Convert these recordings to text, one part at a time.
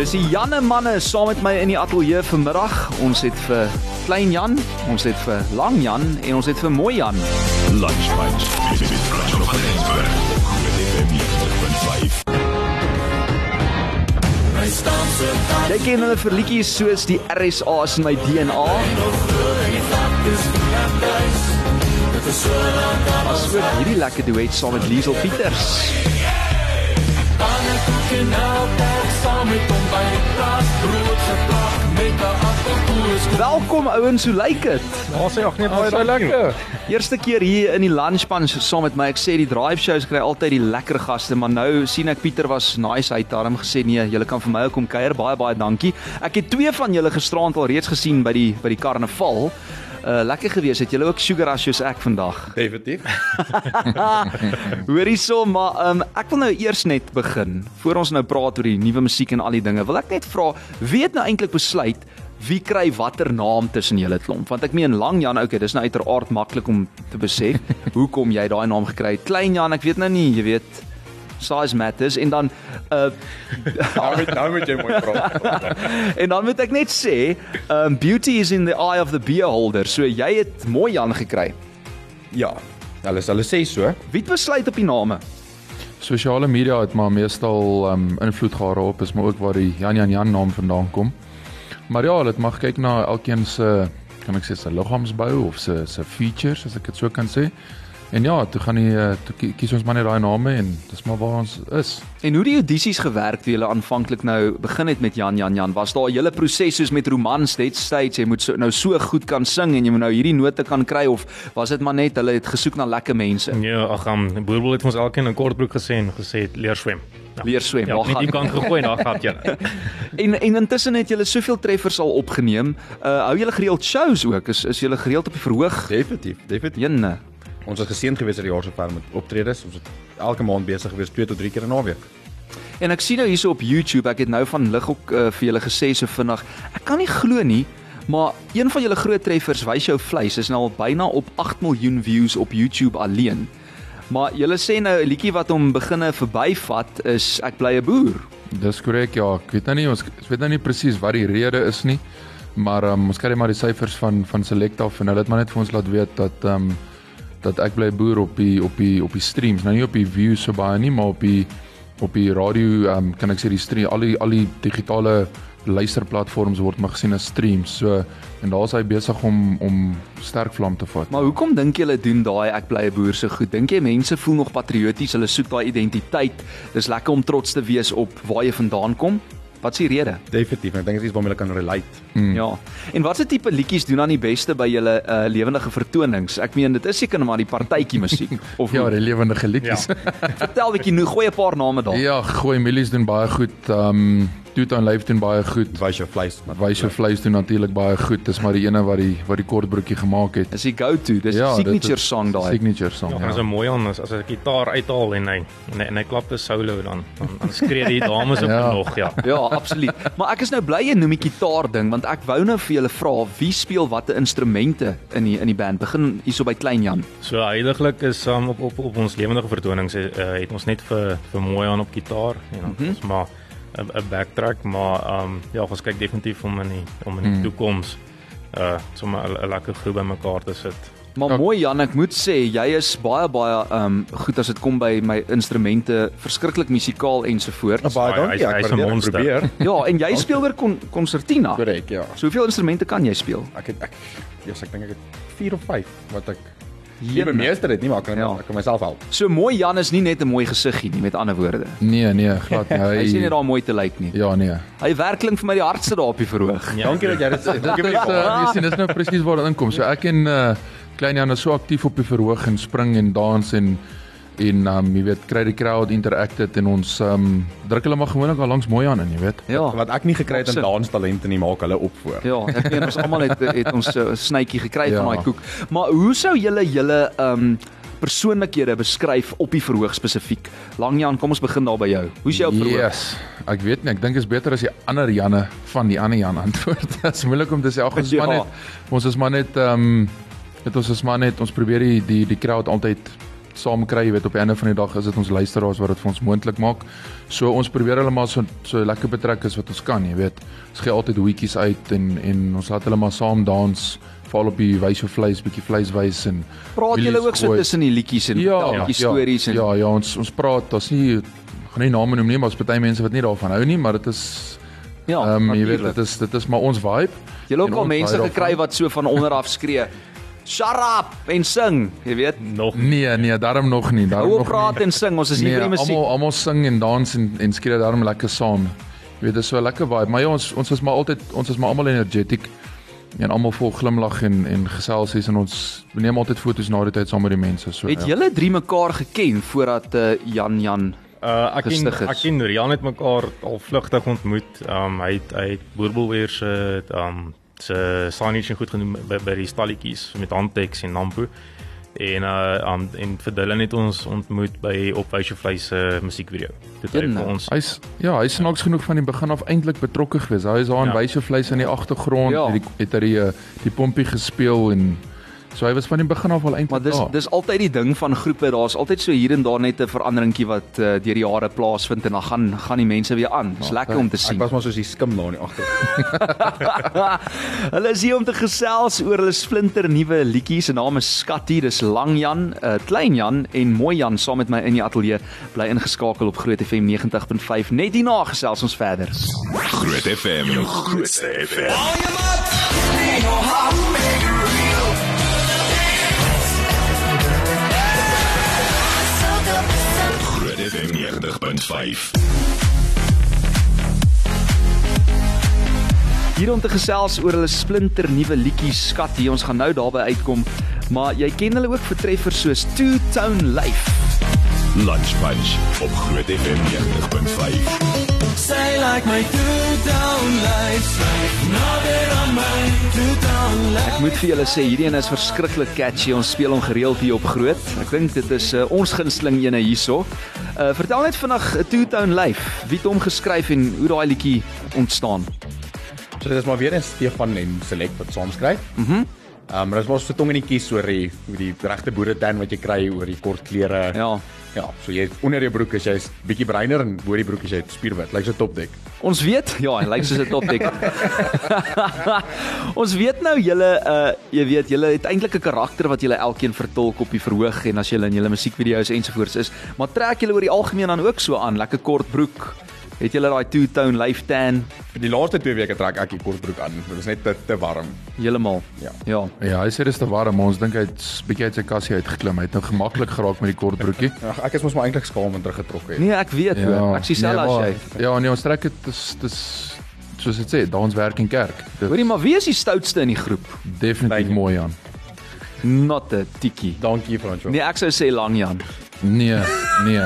Dis die Janne manne saam met my in die ateljee vanmiddag. Ons het vir Klein Jan, ons het vir Lang Jan en ons het vir Mooi Jan. Lunchpunch met Frans van Rensburg met FM 90.5. Jy ken hulle vir liedjies soos die RSA's in my DNA. Asook hierdie lekker duet saam met Liesel Pieters. Welkom ouens, hoe lyk dit? Daar sê ag nee, baie baie lekker. Eerste keer hier in die lunch punch saam met my. Ek sê die drive shows kry altyd die lekker gaste, maar nou sien ek Pieter was nice hy het daarom gesê nee, julle kan vir my ook kom kuier. Baie baie dankie. Ek het twee van julle gisteraand al reeds gesien by die by die karnaval. Uh lekker gewees. Het julle ook sugar rush soos ek vandag? Definitief. Hoorie so, maar um, ek wil nou eers net begin voor ons nou praat oor die nuwe musiek en al die dinge. Wil ek net vra, wie het nou eintlik besluit wie kry watter naam tussen julle klomp? Want ek meen Lang Jan, okay, dis nou uiteraard maklik om te besef. Hoekom jy daai naam gekry het? Klein Jan, ek weet nou nie, jy weet size matters en dan uh Nou moet nou moet jy mooi praat. en dan moet ek net sê, um beauty is in the eye of the beholder. So jy het mooi Jan gekry. Ja. Hulle hulle sê so. Wie besluit op die name? Sosiale media het maar meestal um invloed gehad daarop, is maar ook waar die Jan Jan Jan naam vandaan kom. Maar ja, dit mag kyk na elkeen se kan ek sê se liggaamsbou of se se features as ek dit so kan sê. En ja, toe gaan die eh, toe kie- kies ons maar net daai name en dis maar waar ons is. En hoe die audisies gewerk toe julle aanvanklik nou begin het met Jan Jan Jan? Was daar 'n hele proses soos met romans net steeds jy moet so, nou so goed kan sing en jy moet nou hierdie note kan kry of was dit maar net hulle het gesoek na lekker mense? Nee, ag, um, Boerbel het ons elkeen 'n kortbroek gesê en gesê leer swem. Ja. Leer swem. Ja, net die kant gegooi en daar gaan jy. En en intussen het julle soveel treffers al opgeneem. Uh hou julle gereeld shows ook? Is is julle gereeld op die verhoog? Definitief. Definitief. Jenne. Ons het geseën gewees hierdie jaar sover met optredes. Ons het elke maand besig gewees 2 tot 3 keer 'n naweek. En ek sien nou hierso op YouTube, ek het nou van lig ook uh, vir julle gesê so vinnig. Ek kan nie glo nie, maar een van julle groot treffers, Wys jou vleis, is nou al byna op 8 miljoen views op YouTube alleen. Maar julle sê nou 'n liedjie wat hom beginne verbyvat is Ek bly 'n boer. Dis korrek ja, ek weet nou nie ons ek weet nou nie presies wat die rede is nie. Maar um, ons kry maar die syfers van van Select af en hulle het maar net vir ons laat weet dat um dat ek bly boer op die op die op die streams, nou nie op die views so baie nie, maar op die op die radio um kan ek sê die stream al die al die digitale luisterplatforms word maar gesien as streams. So en daar's hy besig om om sterk vlam te vat. Maar hoekom dink julle doen daai Ek bly 'n boer so goed? Dink jy mense voel nog patrioties, hulle soek daai identiteit. Dis lekker om trots te wees op waar jy vandaan kom. Wat is die rede? Definitief. Ek dink dit is iets waarmee hulle kan relate. Mm. Ja. En watse tipe liedjies doen dan die beste by julle uh, lewendige vertonings? Ek meen dit is seker maar die partytjie musiek of Ja, die lewende liedjies. Ja. vertel bietjie nou gooi 'n paar name daar. ja, gooi milies doen baie goed. Um Toetown Live doen baie goed. Wys jou vleis. Wys jou vleis doen natuurlik baie goed. Dis maar die ene wat die wat die kortbroekie gemaak het. Dis die go-to, dis Ja, signature is song daai. Signature song. Ja, Ja, ons is mooi aan as as 'n gitaar uithaal en hy en hy, en hy klap 'n solo dan dan, dan skree die dames op Ja. nog, ja. Ja, absoluut. Maar ek is nou bly jy noem die gitaar ding want ek wou nou vir julle vra wie speel watter instrumente in die in die band. Begin hierso by Klein Jan. So heiliglik is um, op op op ons lewendige vertonings uh, het ons net vir vir mooi aan op gitaar en dan mm -hmm. ons maar 'n backtrack maar um ja, ons kyk definitief om in die om in die mm. toekoms uh sommer 'n lekker groep bymekaar te sit. Maar Ja. mooi Jan, ek moet sê jy is baie baie um goed as dit kom by my instrumente, verskriklik musikaal ensovoorts. Baie Hy- dankie. hy- Ek hy's 'n waardeer dit, probeer. Ja, en jy speel weer kon konsertina. Korrek, ja. So hoeveel instrumente kan jy speel? Ek het ek ja, ek dink ek het 4 of 5 wat ek Nie bemeester het nie, maar kan Ja. ek kan myself help. So mooi Jan is nie net 'n mooi gesiggie nie, met ander woorde. Nee, nee, glad nie. Hy sien nie Hy daar mooi te lyk nie. Ja, nee. Hy werklik vir my die hardste daar op die verhoog. Ja, Dankie dat jy dit sê. Dit is uh, jy sien dis nou presies waar dit inkom. So ek en uh Klein Jan is so aktief op die verhoog en spring en dans en en um jy weet kry die crowd interacted en ons um druk hulle maar gewoonlik al langs mooi aan in, jy weet. Ja. wat ek nie gekry het Sin. danstalente nie, maak hulle op voor. Ja, ek meen ons almal het het ons 'n snytjie gekry Ja. van daai koek. Maar hoe sou julle julle um persoonlikhede beskryf op die verhoog spesifiek? Langjan, kom ons begin daar by jou. Hoe's jou verhoog? Yes. Ek weet nie, ek dink is beter as die ander Janne van die ander Jan antwoord. Dit is moeilik om te sê. Ag, ons is maar Ja. net ons is maar net ehm um, dit ons is maar net ons probeer die die die crowd altyd saam kry, jy weet op die einde van die dag is dit ons luisteraars wat dit vir ons moontlik maak. So ons probeer hulle maar so so lekker betrek as wat ons kan, jy weet. Ons gee altyd hoetjies uit en en ons laat hulle maar saam dans, val op die wys of vleis, bietjie vleis wys en Praat julle ook so tussen die liedjies en ja, bietjie stories en Ja, ja, ons ons praat, daar's nie gaan nie name noem nie, maar daar's baie mense wat nie daarvan hou nie, maar dit is ja, um, jy weet dit is dit is maar ons vibe. Julle ook en al mense gekry wat so van onder af skree. Shut up en sing, jy weet. Nog Nee, nee, daarom nog nie, daarom Hou nog op praat nie. en sing, ons is hier Nee, vir die musiek. almal almal sing en dans en en skree daarom lekker saam. Jy weet, dit is so 'n lekker vibe, maar ja, ons ons is maar altyd ons is maar almal energetic en almal vol glimlag en en geselsies en ons neem altyd foto's na die tyd saam met die mense so. Het ja. julle drie mekaar geken voordat uh, Jan Jan Uh ek ken Gestig is. ek ken Rian het mekaar al vlugtig ontmoet. Um hy het hy het Boerbelweer se um se signage goed genoem by, by die stalletjies met Antex en Nampo. En uh um en vir Dylan het ons ontmoet by op Wyse Vleis se musiekvideo. Dit het vir ons Hy's ja, hy's snaaks genoeg van die begin af eintlik betrokke gewees. Hy is daar in Ja. wyse vleis in die agtergrond, Ja. het hy die, eh, die pompie gespeel en so hy was van die begin af al eintlik Maar dis daar. dis altyd die ding van groepe, daar's altyd so hier en daar net 'n veranderingkie wat uh, deur die jare plaasvind en dan gaan gaan die mense weer aan. Dis lekker om te Ek sien. was maar soos die skim daar in die agter. hulle is hier om te gesels oor hulle splinter nuwe liedjie. Se naam is Skatty. Dis Lang Jan, uh, Klein Jan en Mooi Jan saam met my in die ateljee. Bly ingeskakel op Groot FM 90.5. Net hierna gesels ons verder. Groot FM, jou grootste FM. Groot 90.5. Hier om te gesels oor hulle splinter nuwe liedjie Skatty. Ons gaan nou daarby uitkom. Maar jy ken hulle ook vir treffers soos Two Tone Life. Lunch Punch op Groot FM 90.5. Say like my two-town lights like nader aan my two-town lights Ek moet vir julle sê hierdie een is verskriklik catchy. Ons speel hom gereeld hier op Groot. Ek dink dit is uh, ons gunsteling ene hierso. Uh vertel net vinnig 'n Two Tone Life. Wie het hom geskryf en hoe daai liedjie ontstaan? So dis maar weer eens Stefan en Select wat saam skryf. Mhm. Mm Ehm um, maar dis mos so tong in die kies oor die die regte boeretan wat jy kry oor die kort klere. Ja. Ja, so jy onder jou broek is jy bietjie breiner en bo die broek is jy spierwit. Lyk so topdek. Ons weet, ja, hy lyk soos 'n topdek. ons weet nou julle uh jy weet julle het eintlik 'n karakter wat julle elkeen vertolk op die verhoog en as julle in julle musiekvideo's ensovoorts is, maar trek julle oor die algemeen dan ook so aan, lekker kort broek. Het julle daai two tone life tan Vir die laaste 2 weke trek ek die kort broek aan. Dit is net te, te warm. heeltemal? Ja. Ja. Ja, hy sê dis te warm, maar ons dink hy het bietjie uit sy kassie uitgeklim. Hy het nou gemaklik geraak met die kort broekie. Ja, ek is mos maar eintlik skaam en teruggetrokke. Nee, ek weet hoor. Ek sien self as maar- jy. Ja, nee, ons trek dit dis dis soos dit sê, daar ons werk in kerk. Dit Hoorie, maar wie is die stoutste in die groep? definitief mooi aan. Not 'n tikkie. Dankie Franco. Nee, ek sou sê Lang Jan. Nee, nee.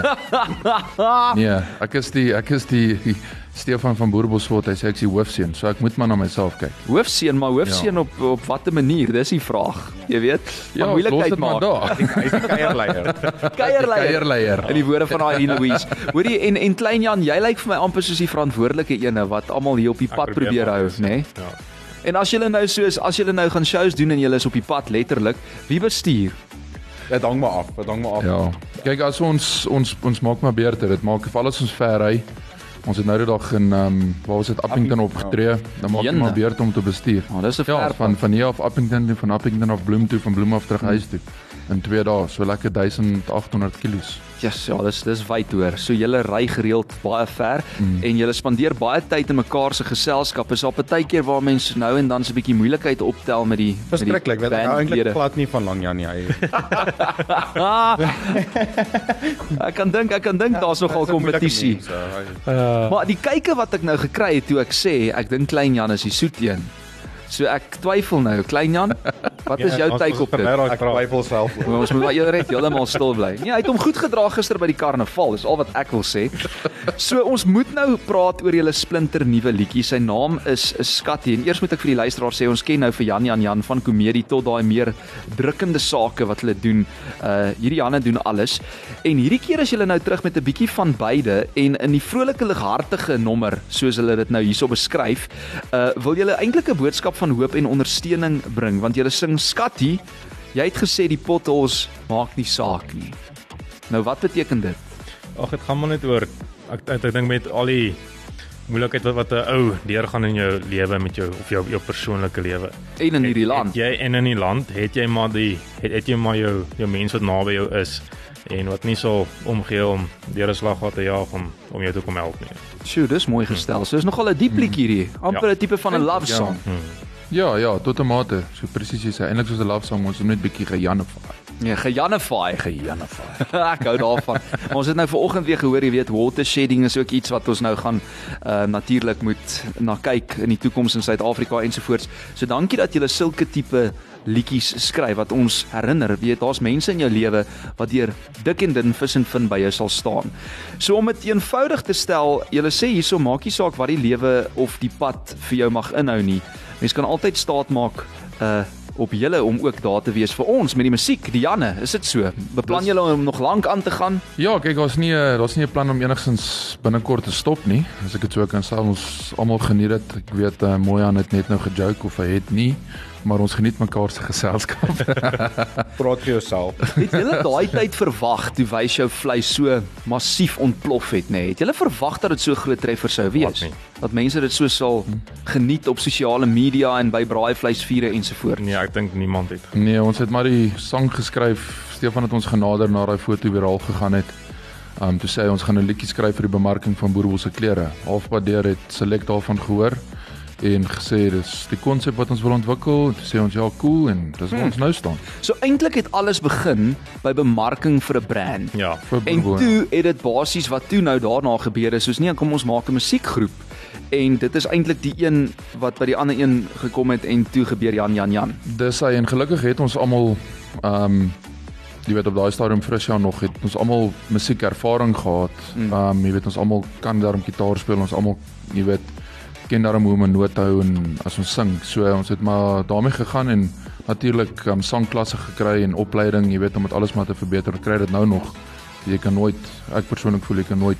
nee, ek is die ek is die Stefan van Boerbosfort, hy sê ek is die hoofseun, so ek moet maar na myself kyk. Hoofseun, maar hoofseun Ja. op op watter manier? Dis die vraag. Jy weet, Ja, moeilikheid dit maar maak. daar. Hy's die kuierleier. Kuierleier. Kuierleier. In die woorde van daai Louise. Hoorie en en klein Jan, jy lyk vir my amper soos die verantwoordelike ene wat almal hier op die pad probeer hou, nê? Nee? Ja. En as julle nou soos as julle nou gaan shows doen en julle is op die pad letterlik, wie bestuur? Dit hang maar af. Dit hang maar af. Ja. Kyk as ons ons ons maak maar beter. Dit maak veral as ons ver ry. Ons het nou die dag in ehm um, waar was dit Appington opgetree. Dan maak jy Jenne. maar beter om te bestuur. Oh, dis 'n Ja, ver van van hier af Appington en van Appington af Bloem toe, van Bloem af terug huis toe. In 2 dae, so lekker 1800 kg. Yes, ja, dis dis wyd hoor. So julle ry gereeld baie ver mm. en julle spandeer baie tyd in mekaar se geselskap. Is daar partykeer waar mense nou en dan 'n bietjie moeilikheid optel met die met die Verskriklik. Weet ek hou eintlik glad nie van Lang Jan nie. Ek kan dink ek kan dink daar's nogal kompetisie. Uh, Maar die kyke wat ek nou gekry het toe ek sê ek dink Klein Jan is die soet een. So ek twyfel nou, Klein Jan, wat is jou ons- take op dit? ek twyfel self. Maar ons moet maar net heeltemal stil bly. Nee, hy het hom goed gedra gister by die karnaval, dis al wat ek wil sê. So ons moet nou praat oor julle splinter nuwe liedjie. Sy naam is is Skatty en eers moet ek vir die luisteraar sê ons ken nou vir Jan Jan Jan van komedie tot daai meer drukkende sake wat hulle doen. Uh hierdie Janne doen alles. En hierdie keer is julle nou terug met 'n bietjie van beide en in die vrolike lighartige nommer soos hulle dit nou hierso beskryf, uh wil julle eintlik 'n boodskap van hoop en ondersteuning bring want julle sing Skatty Jy het gesê die potholes maak nie saak nie. Nou wat beteken dit? Ag dit gaan maar net oor ek ek, ek dink met al die moeilikheid wat wat 'n ou deurgaan in jou lewe met jou of jou jou persoonlike lewe. En in hierdie Het land. jy en in die land het jy maar die het, het jy maar jou jou mense wat naby jou is en wat nie sal omgee om deur 'n slaggat te jaag om om jou te kom help nie. Sjoe, dis mooi gestel. So is nogal 'n diep liedjie hierdie. Amper 'n Ja. tipe van 'n love Ja. song. Ja, ja, tot 'n mate. So presies jy sê, eintlik soos 'n love song, ons moet net bietjie gejanne vaar. Ja, gejanify, gejanify. ek hou daarvan. Ons het nou vanoggend weer gehoor, jy weet, water shedding is ook iets wat ons nou gaan uh natuurlik moet na kyk in die toekoms in Suid-Afrika ensovoorts. So dankie dat jy sulke tipe liedjies skryf wat ons herinner, Jy weet, daar's mense in jou lewe wat deur dik en dun vis en vin by jou sal staan. So om dit eenvoudig te stel, jy sê hierso maak nie saak wat die lewe of die pad vir jou mag inhou nie. Mens kan altyd staat maak uh op julle om ook daar te wees vir ons met die musiek, Dianne, is dit so? Beplan julle om nog lank aan te gaan? Ja, kyk, daar's nie 'n daar's nie 'n plan om enigsins binnekort te stop nie. As ek dit so kan sê, ons almal geniet dit. Ek weet uh, Moyan het net nou gejoke of hy het nie, maar ons geniet mekaar se geselskap. Praat vir jouself. Het julle daai tyd verwag toe wys jou vleis so massief ontplof het, nê? Nee? Het julle verwag dat dit so groot treffer sou wees? Dat mense dit so sal geniet op sosiale media en by braaivleisvure ensovoorts. Nee, ek dink niemand het. nee, ons het maar die sang geskryf. Stefan het ons genader na daai foto viraal gegaan het. Um toe sê hy ons gaan 'n liedjie skryf vir die bemarking van Boerbos se klere. Halfpad deur het Select daarvan gehoor en gesê dis die konsep wat ons wil ontwikkel. Toe sê ons ja, cool en dis waar ons nou staan. So eintlik het alles begin by bemarking vir 'n brand. Ja. Vir En Boerbos. toe het dit basies wat toe nou daarna gebeur is, soos nee, kom ons maak 'n musiekgroep. En dit is eintlik die een wat by die ander een gekom het en toe gebeur Jan Jan Jan. Dis hy en gelukkig het ons almal ehm um, jy weet op daai stadium Frisia nog het ons almal musiekervaring gehad. Mm. Ehm um, jy weet ons almal kan daarom gitaar speel, ons almal jy weet ken daarom hoe om 'n noot te hou en as ons sing. So ons het maar daarmee gegaan en natuurlik um, sangklasse gekry en opleiding, jy weet om dit alles maar te verbeter. Ons kry dit nou nog. Jy kan nooit ek persoonlik voel ek kan nooit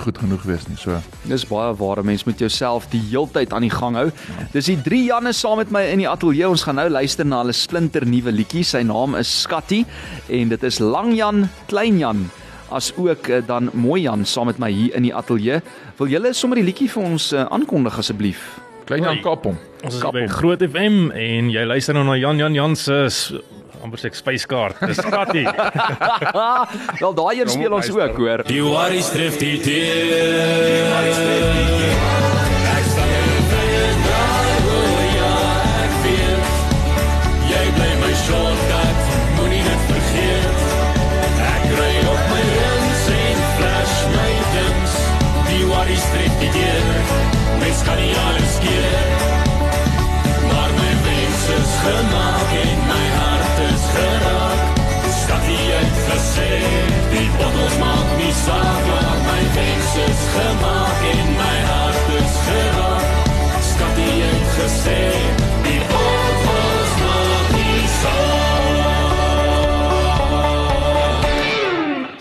goed genoeg wees nie. So Dis baie waar, mens moet jouself die heeltyd aan die gang hou. Dis die drie Janne saam met my in die ateljee. Ons gaan nou luister na hulle splinter nuwe liedjie. Sy naam is Skatty en dit is Lang Jan, Klein Jan as ook eh, dan Mooi Jan saam met my hier in die ateljee. Wil julle sommer die liedjie vir ons uh, aankondig asseblief? klein Jan Hoi. kap hom. Ons is Kap by. Groot FM en jy luister nou na Jan Jan Jan se amper sê spyskaart. Dis Skatty. Wel daai een speel ons ook, hoor. Die worries tref die teer. Ek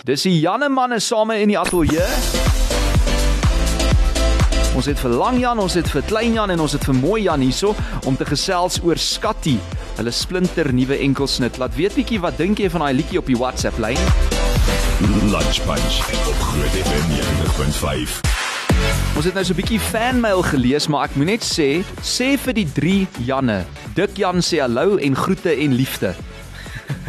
Dis die Janne manne same in die ateljee. Ons het vir Lang Jan, ons het vir Klein Jan en ons het vir Mooi Jan hierso om te gesels oor Skatty, hulle splinter nuwe enkelsnit. Laat weet bietjie wat dink jy van daai liedjie op die WhatsApp lyn? Lunch Punch op Groot FM 90.5. Ons het nou so 'n bietjie fanmail gelees, maar ek moet net sê, sê vir die drie Janne. Dik Jan sê hallo en groete en liefde.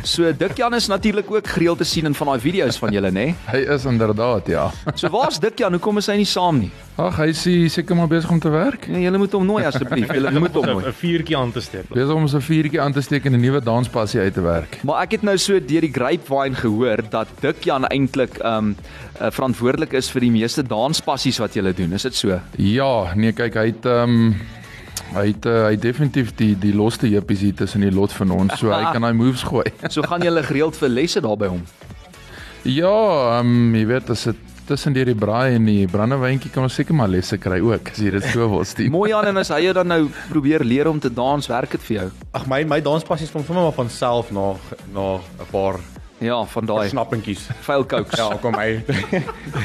So Dik Jan is natuurlik ook gereeld te sien in van daai video's van julle, nê? Hy is inderdaad ja. So waar's Dik Jan? Hoekom is hy nie saam nie? Ag, hy is ie seker maar besig om te werk. Nee, julle moet hom nooi asseblief. Julle moet hom nooi. 'n vuurtjie aan te steek. Besig om 'n vuurtjie aan te steek en 'n nuwe danspassie uit te werk. Maar ek het nou so deur die grapevine gehoor dat Dik Jan eintlik um uh, verantwoordelik is vir die meeste danspassies wat julle doen. Is dit so? Ja, nee kyk, hy het ehm um, hy het uh, hy definitief die die loste heupies hier tussen die lot van ons, so hy kan daai moves gooi. So gaan julle gereeld vir lesse daar by hom. ja, ehm um, jy weet as dit tussen deur die braai en die brandewyntjie kan ons seker maar lesse kry ook as jy dit so wil stuur. Mooi aan en as hy jou dan nou probeer leer om te dans, werk dit vir jou? Ag my my danspassies kom sommer maar van self na na 'n paar Ja, van daai Snappentjies. vuil cokes. Ja, kom my.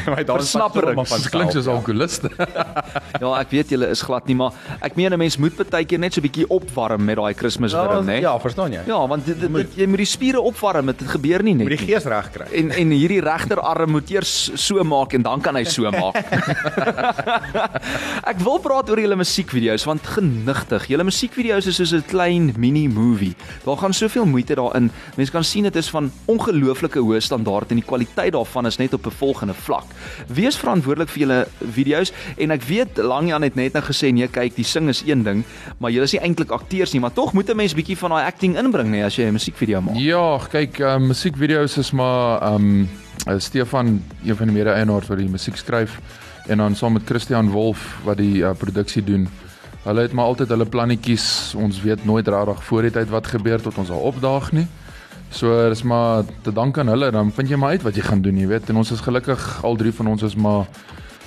my daar van Dit klink soos alkoholiste. Ja, ek weet julle is glad nie, maar ek meen 'n mens moet baie keer net so 'n bietjie opwarm met daai Kersfeeswurm, né? Ja, verstaan jy? Ja, want dit, dit, dit, jy moet die spiere opwarm, dit gebeur nie net. Moet die gees reg kry. En en hierdie regterarm moet eers so maak en dan kan hy so maak. ek wil praat oor julle musiekvideo's want genigtig, julle musiekvideo's is soos 'n klein mini movie. Daar gaan soveel moeite daarin. Mense kan sien dit is van ongelooflike hoë standaard en die kwaliteit daarvan is net op 'n volgende vlak. Wees verantwoordelik vir julle video's en ek weet Langjan het net nou gesê nee, kyk, die sing is een ding, maar julle is nie eintlik akteurs nie, maar tog moet 'n mens bietjie van daai acting inbring nê as jy 'n musiekvideo maak. Ja, kyk, uh, musiekvideo's is maar um uh, Stefan, een van die mede-eienaars wat die musiek skryf en dan saam met Christian Wolf wat die uh, produksie doen. Hulle het maar altyd hulle plannetjies. Ons weet nooit regtig voor die tyd wat gebeur tot ons daar opdaag nie. So dis maar te dank aan hulle, dan vind jy maar uit wat jy gaan doen, jy weet. En ons is gelukkig al drie van ons is maar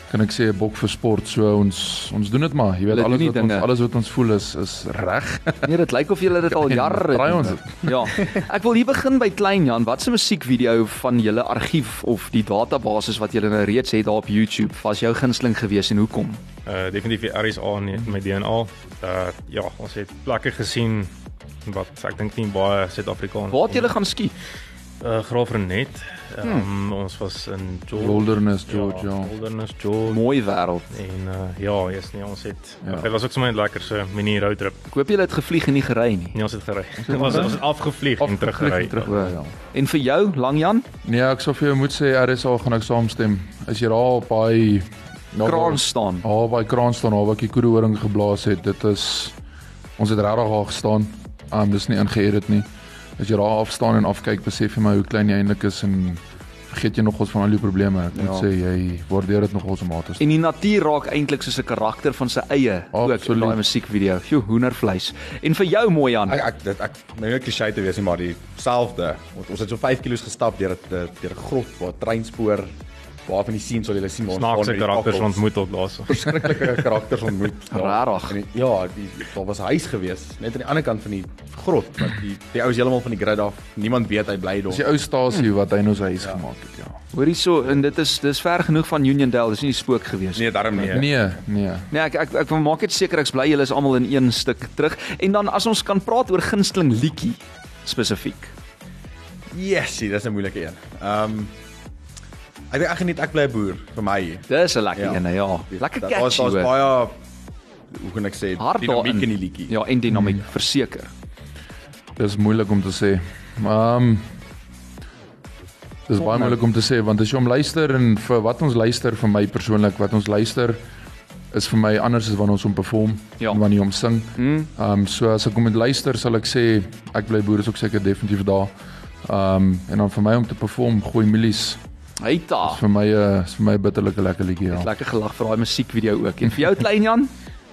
kan ek sê 'n bok vir sport. So ons ons doen dit maar. Jy weet alles wat ons dinge. alles wat ons voel is is reg. Nee, dit lyk of julle dit al En jare draai ons doen. Ja. Ek wil hier begin by Klein Jan. Wat 'n musiekvideo van julle argief of die database wat julle nou reeds het daar op YouTube was jou gunsteling geweest en hoekom? Uh definitief die RSA nie met DNA. Uh ja, ons het plekke gesien wat ek dink nie baie Suid-Afrikaners. Waar het julle gaan skiet? uh Graafrenet. Ehm um, ons was in George. Wilderness George, ja. Wilderness George. Mooi wêreld. En uh ja, yes nee, ons het Ja. ja. dit was ook sommer net lekker so mini roadtrip. Ek hoop julle het gevlieg en nie gery nie. Nee, ons het gery. ons ons het afgevlieg en teruggery. terug. O, ja. En vir jou, Lang Jan? Nee, ek sou vir jou moet sê RSA gaan ek saamstem. As jy daar op daai Kraan staan. Ja, by kraan staan waar ek die koedehoring geblaas het. Dit is ons het regtig daar gestaan. Um dis nie ingeëdit nie. As jy daar af staan en afkyk, besef jy maar hoe klein jy eintlik is en vergeet jy nogals van al die probleme. Ek moet Ja. sê jy waardeer dit nogals om maat. En die natuur raak eintlik soos 'n karakter van sy eie ook in Absoluut. daai musiekvideo. Sjoe, hoendervleis. En vir jou, mooi Jan. Ek ek dit ek nou nie klisjé te wees nie, maar dieselfde. Ons het so 5 km gestap deur 'n deur 'n grot waar treinspoor waar van die sien sal julle sien ons Snaakse karakters fakkels. ontmoet op daarso. verskriklike karakters ontmoet. Rarig. Ja, die daar was 'n huis gewees net aan die ander kant van die grot wat die die ou is heeltemal van die grid af. Niemand weet hy bly Dis daar. die ou stasie wat hy nou sy huis gemaak het, ja. Hoor hierso en dit is dis ver genoeg van Uniondale, dis nie spook gewees nie. Nee, daarom nie. Nee, nee. Nee, ek ek ek wil maak dit seker ek's bly julle is almal in een stuk terug. En dan as ons kan praat oor gunsteling liedjie spesifiek. Yesie, dis 'n moeilike een. Ehm um, ek dink ek geniet ek bly 'n boer vir my. Dis 'n lekker Ja. een, ja. Lekker catchy. Daar's daar's baie hoe kan ek sê Hard dinamiek in die liedjie. Ja, en dinamiek hmm. verseker. Dis moeilik om te sê. Maar um, Dis baie moeilik om te sê want as jy hom luister en vir wat ons luister vir my persoonlik wat ons luister is vir my anders as wanneer ons hom perform Ja. en wanneer jy hom sing. Mm. Ehm um, so as ek hom moet luister sal ek sê ek bly boer is ook seker definitief daar. Ehm um, en dan vir my om te perform gooi milies Hy ta. vir my uh, is vir my 'n bitterlike lekker liedjie ja. Lekker gelag vir daai musiekvideo ook. En vir jou klein Jan?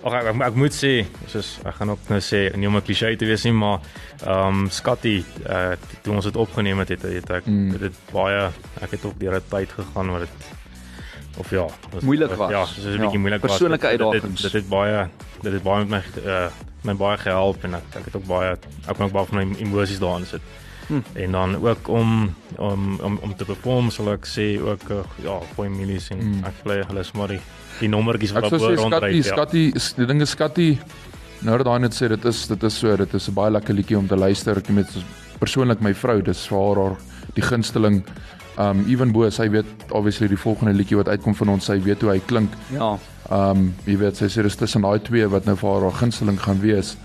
Ag ek, ek, ek moet sê, soos ek gaan ook nou sê, nie om 'n klise te wees nie, maar ehm um, Scotty, uh toe ons dit opgeneem het, het, het ek Mm. dit baie ek het ook deur 'n tyd gegaan waar dit of ja, dit Moeilik was. Ja, dis 'n Ja, bietjie moeilik was. persoonlike Dit- dit- uitdagings. Dit, dit het baie dit het baie met my uh my baie gehelp en ek ek het ook baie ek kan ook baie van my emosies daarin sit. Hm. En dan ook om om om om te perform sal ek sê ook uh, ja, goeie milies en Mm. ek bly hulle is maar die die nommertjies Ek wat op sê rondry. Skatty, Skatty, is- die ding is Skatty. Nou dat daai net sê dit is dit is so, dit is 'n baie lekker liedjie om te luister. Ek weet persoonlik my vrou, dis vir haar haar die gunsteling. Um ewen bo, sy weet obviously die volgende liedjie wat uitkom van ons, sy weet hoe hy klink. Ja. Um jy weet sy sê dis tussen daai twee wat nou vir haar haar gunsteling gaan wees.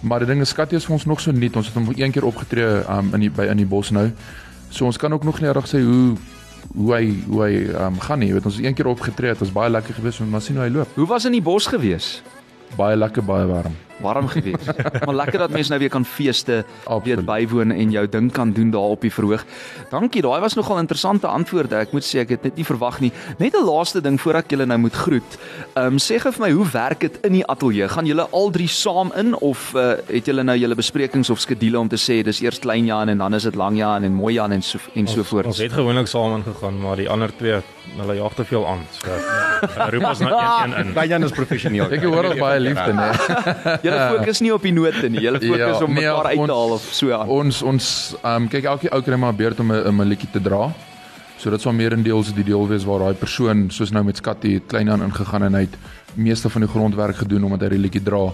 Maar die ding is Skatty is vir ons nog so nuut. Ons het hom een keer opgetree um in die by in die bos nou. So ons kan ook nog nie reg sê hoe hoe hy hoe hy um gaan nie. Jy weet ons het een keer opgetree, dit was baie lekker geweest, maar sien hoe hy loop. Hoe was in die bos gewees? Baie lekker, baie warm. Warm gewees. maar lekker dat mense nou weer kan feeste, weet Absoluut. bywoon en jou ding kan doen daar op die verhoog. Dankie, daai was nogal interessante antwoorde. Ek moet sê ek het dit nie verwag nie. Net 'n laaste ding voordat ek julle nou moet groet. Ehm um, sê gou vir my, hoe werk dit in die ateljee? Gaan julle al drie saam in of uh, het julle nou julle besprekings of skedules om te sê dis eers klein Jan en dan is dit lang Jan en mooi Jan en so en so voort? Ons het gewoonlik saam ingegaan, maar die ander twee, hulle jag te veel aan. So hulle roep ons nou een een in. Klein Jan is professioneel. Ek hoor al baie liefde, nee. Julle fokus nie op die note nie. Julle fokus Ja, om nee, mekaar uit te ons- haal of so aan. Ons ons ehm um, kyk elke ou kry maar 'n beurt om 'n liedjie te dra. So dit sal meerendeels die deel wees waar daai persoon soos nou met het klein aan ingegaan en hy het meeste van die grondwerk gedoen omdat hy die liedjie dra.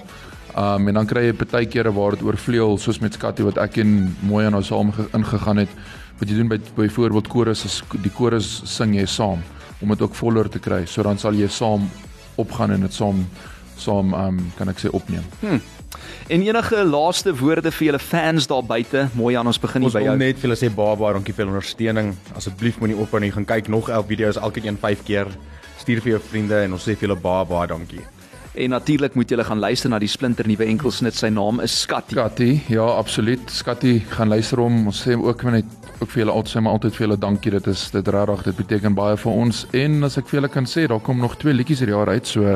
Um en dan kry jy partykeere waar dit oorvleuel soos met Scotty wat ek en mooi aan nou saam ge- ingegaan het. Wat jy doen by byvoorbeeld chorus is die chorus sing jy saam om dit ook voller te kry. So dan sal jy saam opgaan en dit saam saam um kan ek sê opneem. En enige laaste woorde vir julle fans daar buite? Mooi aan ons begin hier Ons by wil jou. net vir julle sê baie baie dankie vir julle ondersteuning. Asseblief moenie ophou nie. Gaan kyk nog 11 video's, elkeen een 5 keer. Stuur vir jou vriende en ons sê vir julle baie baie dankie. En natuurlik moet julle gaan luister na die splinter nuwe enkelsnit. Sy naam is Scotty. Skatty, ja, absoluut. Skatty, gaan luister hom. Ons sê ook net ook vir julle altyd sê maar altyd vir julle dankie. Dit is dit regtig, dit beteken baie vir ons. En as ek vir julle kan sê, daar kom nog twee liedjies hierdie jaar uit, so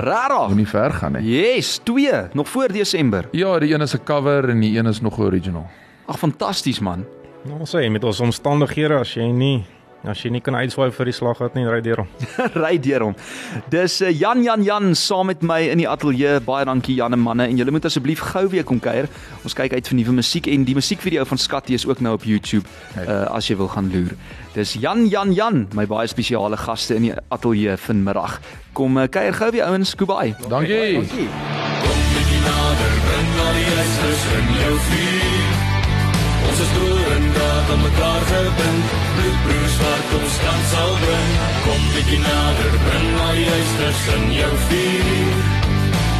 moenie ver gaan nie. Yes, twee nog voor Desember. Ja, die een is 'n cover en die een is nog 'n original. Ag fantasties man. Nou sê met ons omstandighede as jy nie as jy nie kan uitswaai vir die slaggat nie, ry deur hom. Ry deur hom. Dis uh, Jan Jan Jan saam met my in die ateljee. Baie dankie Jan en manne en julle moet asseblief gou weer kom kuier. Ons kyk uit vir nuwe musiek en die musiekvideo van Scotty is ook nou op YouTube uh, as jy wil gaan loer. Dis Jan Jan Jan, my baie spesiale gaste in die ateljee vanmiddag. Kom uh, kuier gou weer ouens, goodbye. Dankie. Kom bietjie nader, bring al die ysters in jou vuur. Ons is dorendag aan mekaar gebind, bloedbroers wat ons kan sal bring. Kom bietjie nader, bring al die ysters in jou vuur.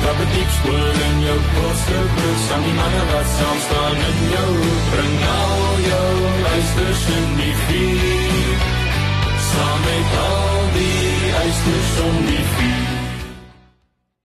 Trap 'n diep spoor in jou kortste broek, saam die manne wat saam staan in jou hoek. Bring al jou ysters in die vuur. Saam met al die ysters om die